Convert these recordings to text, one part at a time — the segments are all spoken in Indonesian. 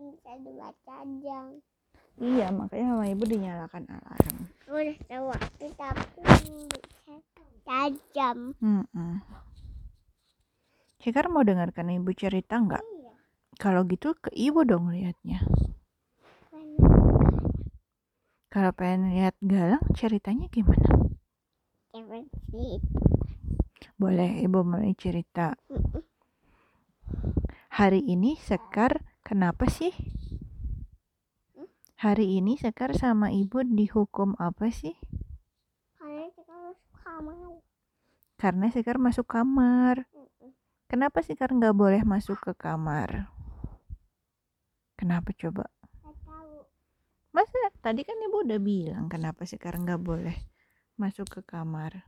bisa dua jam Iya, makanya sama ibu dinyalakan alarm. udah sewaktu tapi belum bisa jam. Sekar mau dengarkan ibu cerita nggak? iya Kalau gitu ke ibu dong liatnya. Kalau pengen lihat Galang ceritanya gimana? seperti Boleh ibu mulai cerita. Hari ini Sekar kenapa sih? Hari ini Sekar sama ibu dihukum apa sih? karena kita harus kamar Karena Sekar masuk kamar. Kenapa Sekar nggak boleh masuk ke kamar? Kenapa coba? Masa tadi kan ibu udah bilang kenapa Sekar nggak boleh masuk ke kamar?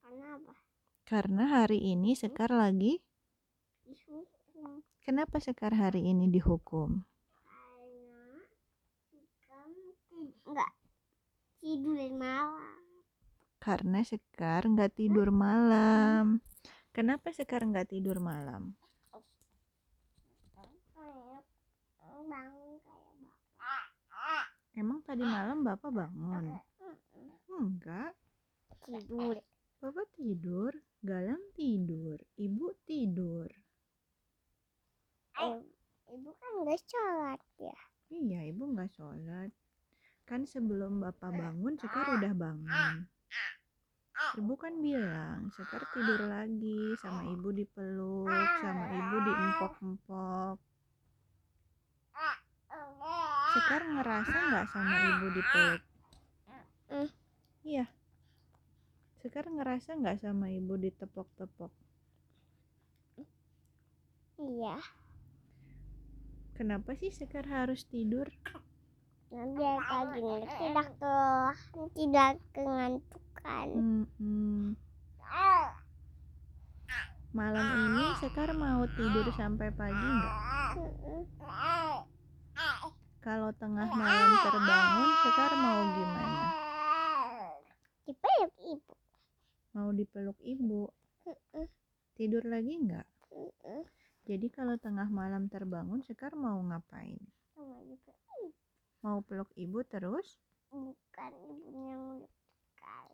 karena apa Karena hari ini Sekar lagi. disuruh Kenapa Sekar hari ini dihukum? karena nggak tidur malam Karena Sekar nggak tidur malam. Kenapa Sekar nggak tidur malam? Emang tadi malam bapak bangun? Enggak. tidur Bapak tidur, Galang tidur, ibu tidur. Ibu kan nggak sholat ya Iya, ibu nggak sholat. Kan sebelum bapak bangun, Sekar udah bangun. Ibu kan bilang, Sekar tidur lagi, sama ibu dipeluk, sama ibu diempok-empok. Sekar ngerasa nggak sama ibu dipeluk? Mm. Iya. Sekar ngerasa nggak sama ibu ditepok-tepok? iya Kenapa sih Sekar harus tidur? nanti pagi tidak ke tidak kengantukan Mm-mm. Malam ini Sekar mau tidur sampai pagi nggak? Kalau tengah malam terbangun, Sekar mau gimana? dipeluk ibu Mau dipeluk ibu? Tidur lagi nggak? Jadi kalau tengah malam terbangun, Sekar mau ngapain? juga Mau peluk ibu terus? bukan ibunya yang dekat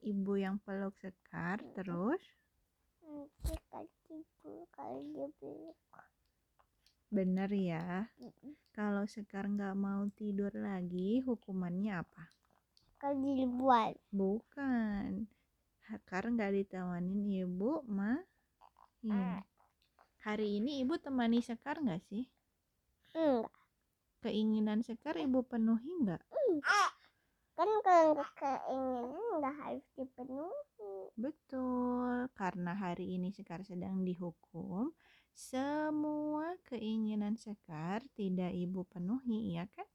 Ibu yang peluk Sekar terus? nanti kalau dia Bener ya. Kalau Sekar nggak mau tidur lagi, hukumannya apa? kalau dibuat Bukan. Sekar nggak ditemanin ibu, ma. Iya. Hari ini ibu temani Sekar nggak sih? enggak Keinginan Sekar ibu penuhi nggak? kan kalau keinginan nggak harus dipenuhi Betul, karena hari ini Sekar sedang dihukum, semua keinginan Sekar tidak ibu penuhi, ya kan?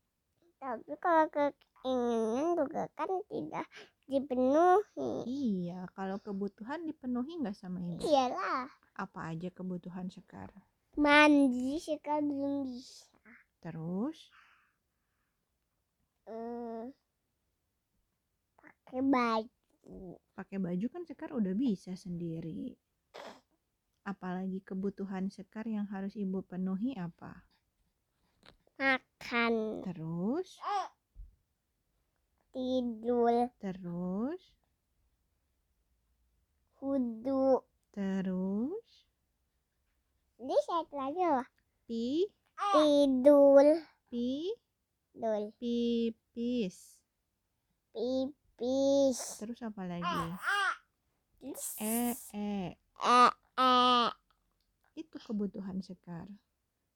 tapi kalau keinginan juga kan tidak dipenuhi Iya, kalau kebutuhan dipenuhi nggak sama ibu? iyalah Apa aja kebutuhan Sekar? mandi sekarang belum bisa. Terus, Hmm, pakai baju. Pakai baju kan Sekar udah bisa sendiri. Apalagi kebutuhan Sekar yang harus ibu penuhi apa? makan. Terus, tidur. Terus, wudhu terus, satu lagi loh pi, tidur pi, tidur pipis. pipis Terus apa lagi? E, e. eh eh Itu kebutuhan Sekar.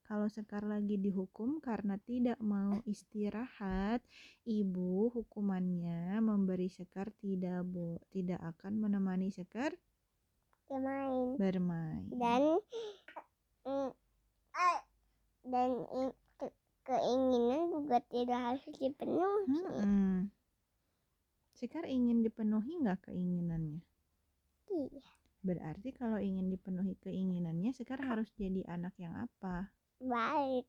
Kalau Sekar lagi dihukum karena tidak mau istirahat, ibu hukumannya memberi Sekar tidak bo tidak akan menemani Sekar dia main bermain. dan dan i- ke- keinginan juga tidak harus dipenuhi Mm-mm. Sekar ingin dipenuhi nggak keinginannya? Iya. Berarti kalau ingin dipenuhi keinginannya, Sekar harus jadi anak yang apa? baik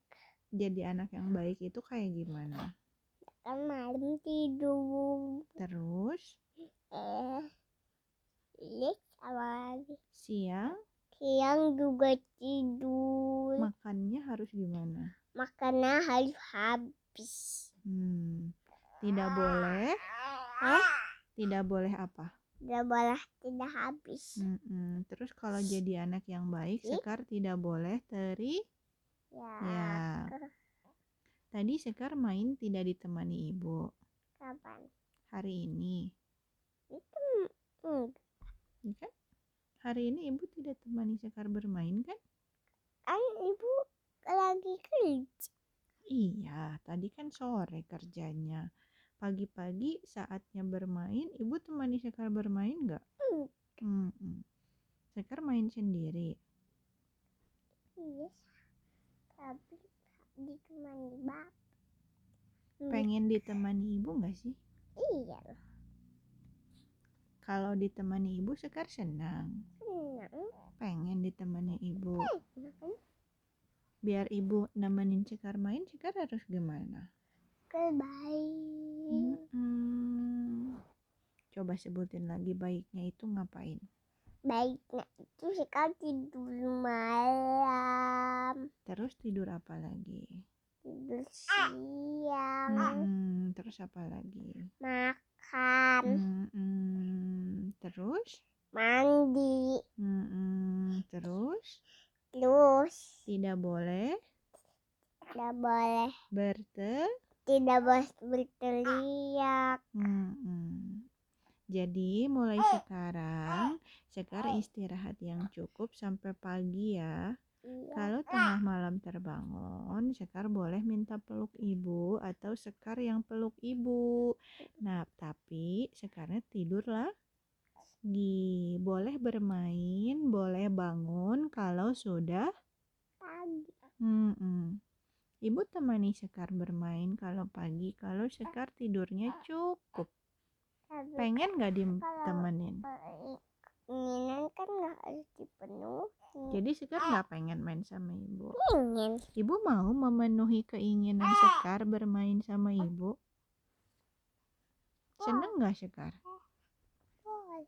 Jadi anak yang baik itu kayak gimana? kan malam tidur Terus eh lihat apa lagi siang siang juga tidur. Makannya harus gimana? Makannya harus habis. Hmm, tidak boleh, Hah? tidak boleh apa? Tidak boleh tidak habis. Mm-mm. Terus kalau jadi anak yang baik. Sekar tidak boleh teri. Ya. Ya. Tadi Sekar main tidak ditemani ibu. Kapan? Hari ini, Hmm. ya kan? Hari ini ibu tidak temani Sekar bermain kan? Kan ibu lagi kerja. Iya, tadi kan sore kerjanya. Pagi-pagi saatnya bermain, ibu temani Sekar bermain nggak? Hmm. Sekar main sendiri. Iya. Tapi ditemani bap. Hmm. Pengen ditemani ibu nggak sih? Iya loh. Kalau ditemani ibu, Sekar senang. Senang. Pengen ditemani ibu. Makanya Biar ibu nemenin Sekar main, Sekar harus gimana? kebaik. Mm-mm. Coba sebutin lagi baiknya itu ngapain? Baiknya itu sekarang tidur malam. Terus tidur apa lagi? Tidur siang. Mm-mm. Terus apa lagi? Makan. Mm-mm. Terus? Mandi. Mm-mm. Terus? Terus Tidak boleh tidak boleh berte. tidak boleh berteriak. Mm-mm. Jadi mulai sekarang, Sekar istirahat yang cukup sampai pagi ya. Iya. Kalau tengah malam terbangun, Sekar boleh minta peluk ibu atau Sekar yang peluk ibu. Nah, tapi Sekarnya tidur lagi. Boleh bermain, boleh bangun kalau sudah Pagi. Mm-mm. Ibu temani Sekar bermain kalau pagi, kalau Sekar tidurnya cukup. Pengen gak ditemenin? Keinginan kan nggak harus dipenuhi. Jadi Sekar nggak pengen main sama ibu. Ingin. Ibu mau memenuhi keinginan Sekar bermain sama ibu? Seneng nggak Sekar? Mau.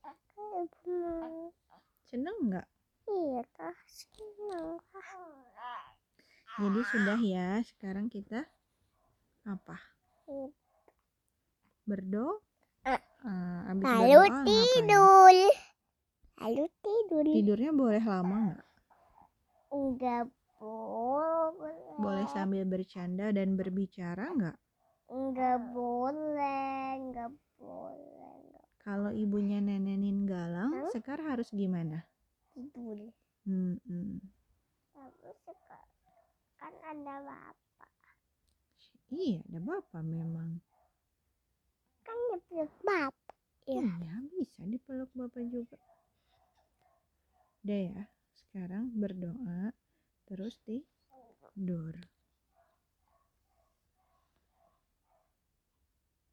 Seneng nggak? Iya kah senang. Jadi sudah ya, sekarang kita apa? Iya. Berdoa? Eh. Ah, abis Lalu berdoa ngapain? Lalu tidur. Tidurnya boleh lama nggak? Enggak boleh. Boleh sambil bercanda dan berbicara nggak? Enggak boleh. Enggak boleh. Kalau ibunya nenenin galang, Hah? Sekar harus gimana? tidur. Hmm, Tapi sekarang kan ada bapak. Iya, ada bapak memang. Kan dia bapak. Iya. Iya, bisa dipeluk bapak juga. Udah ya, sekarang berdoa, terus tidur.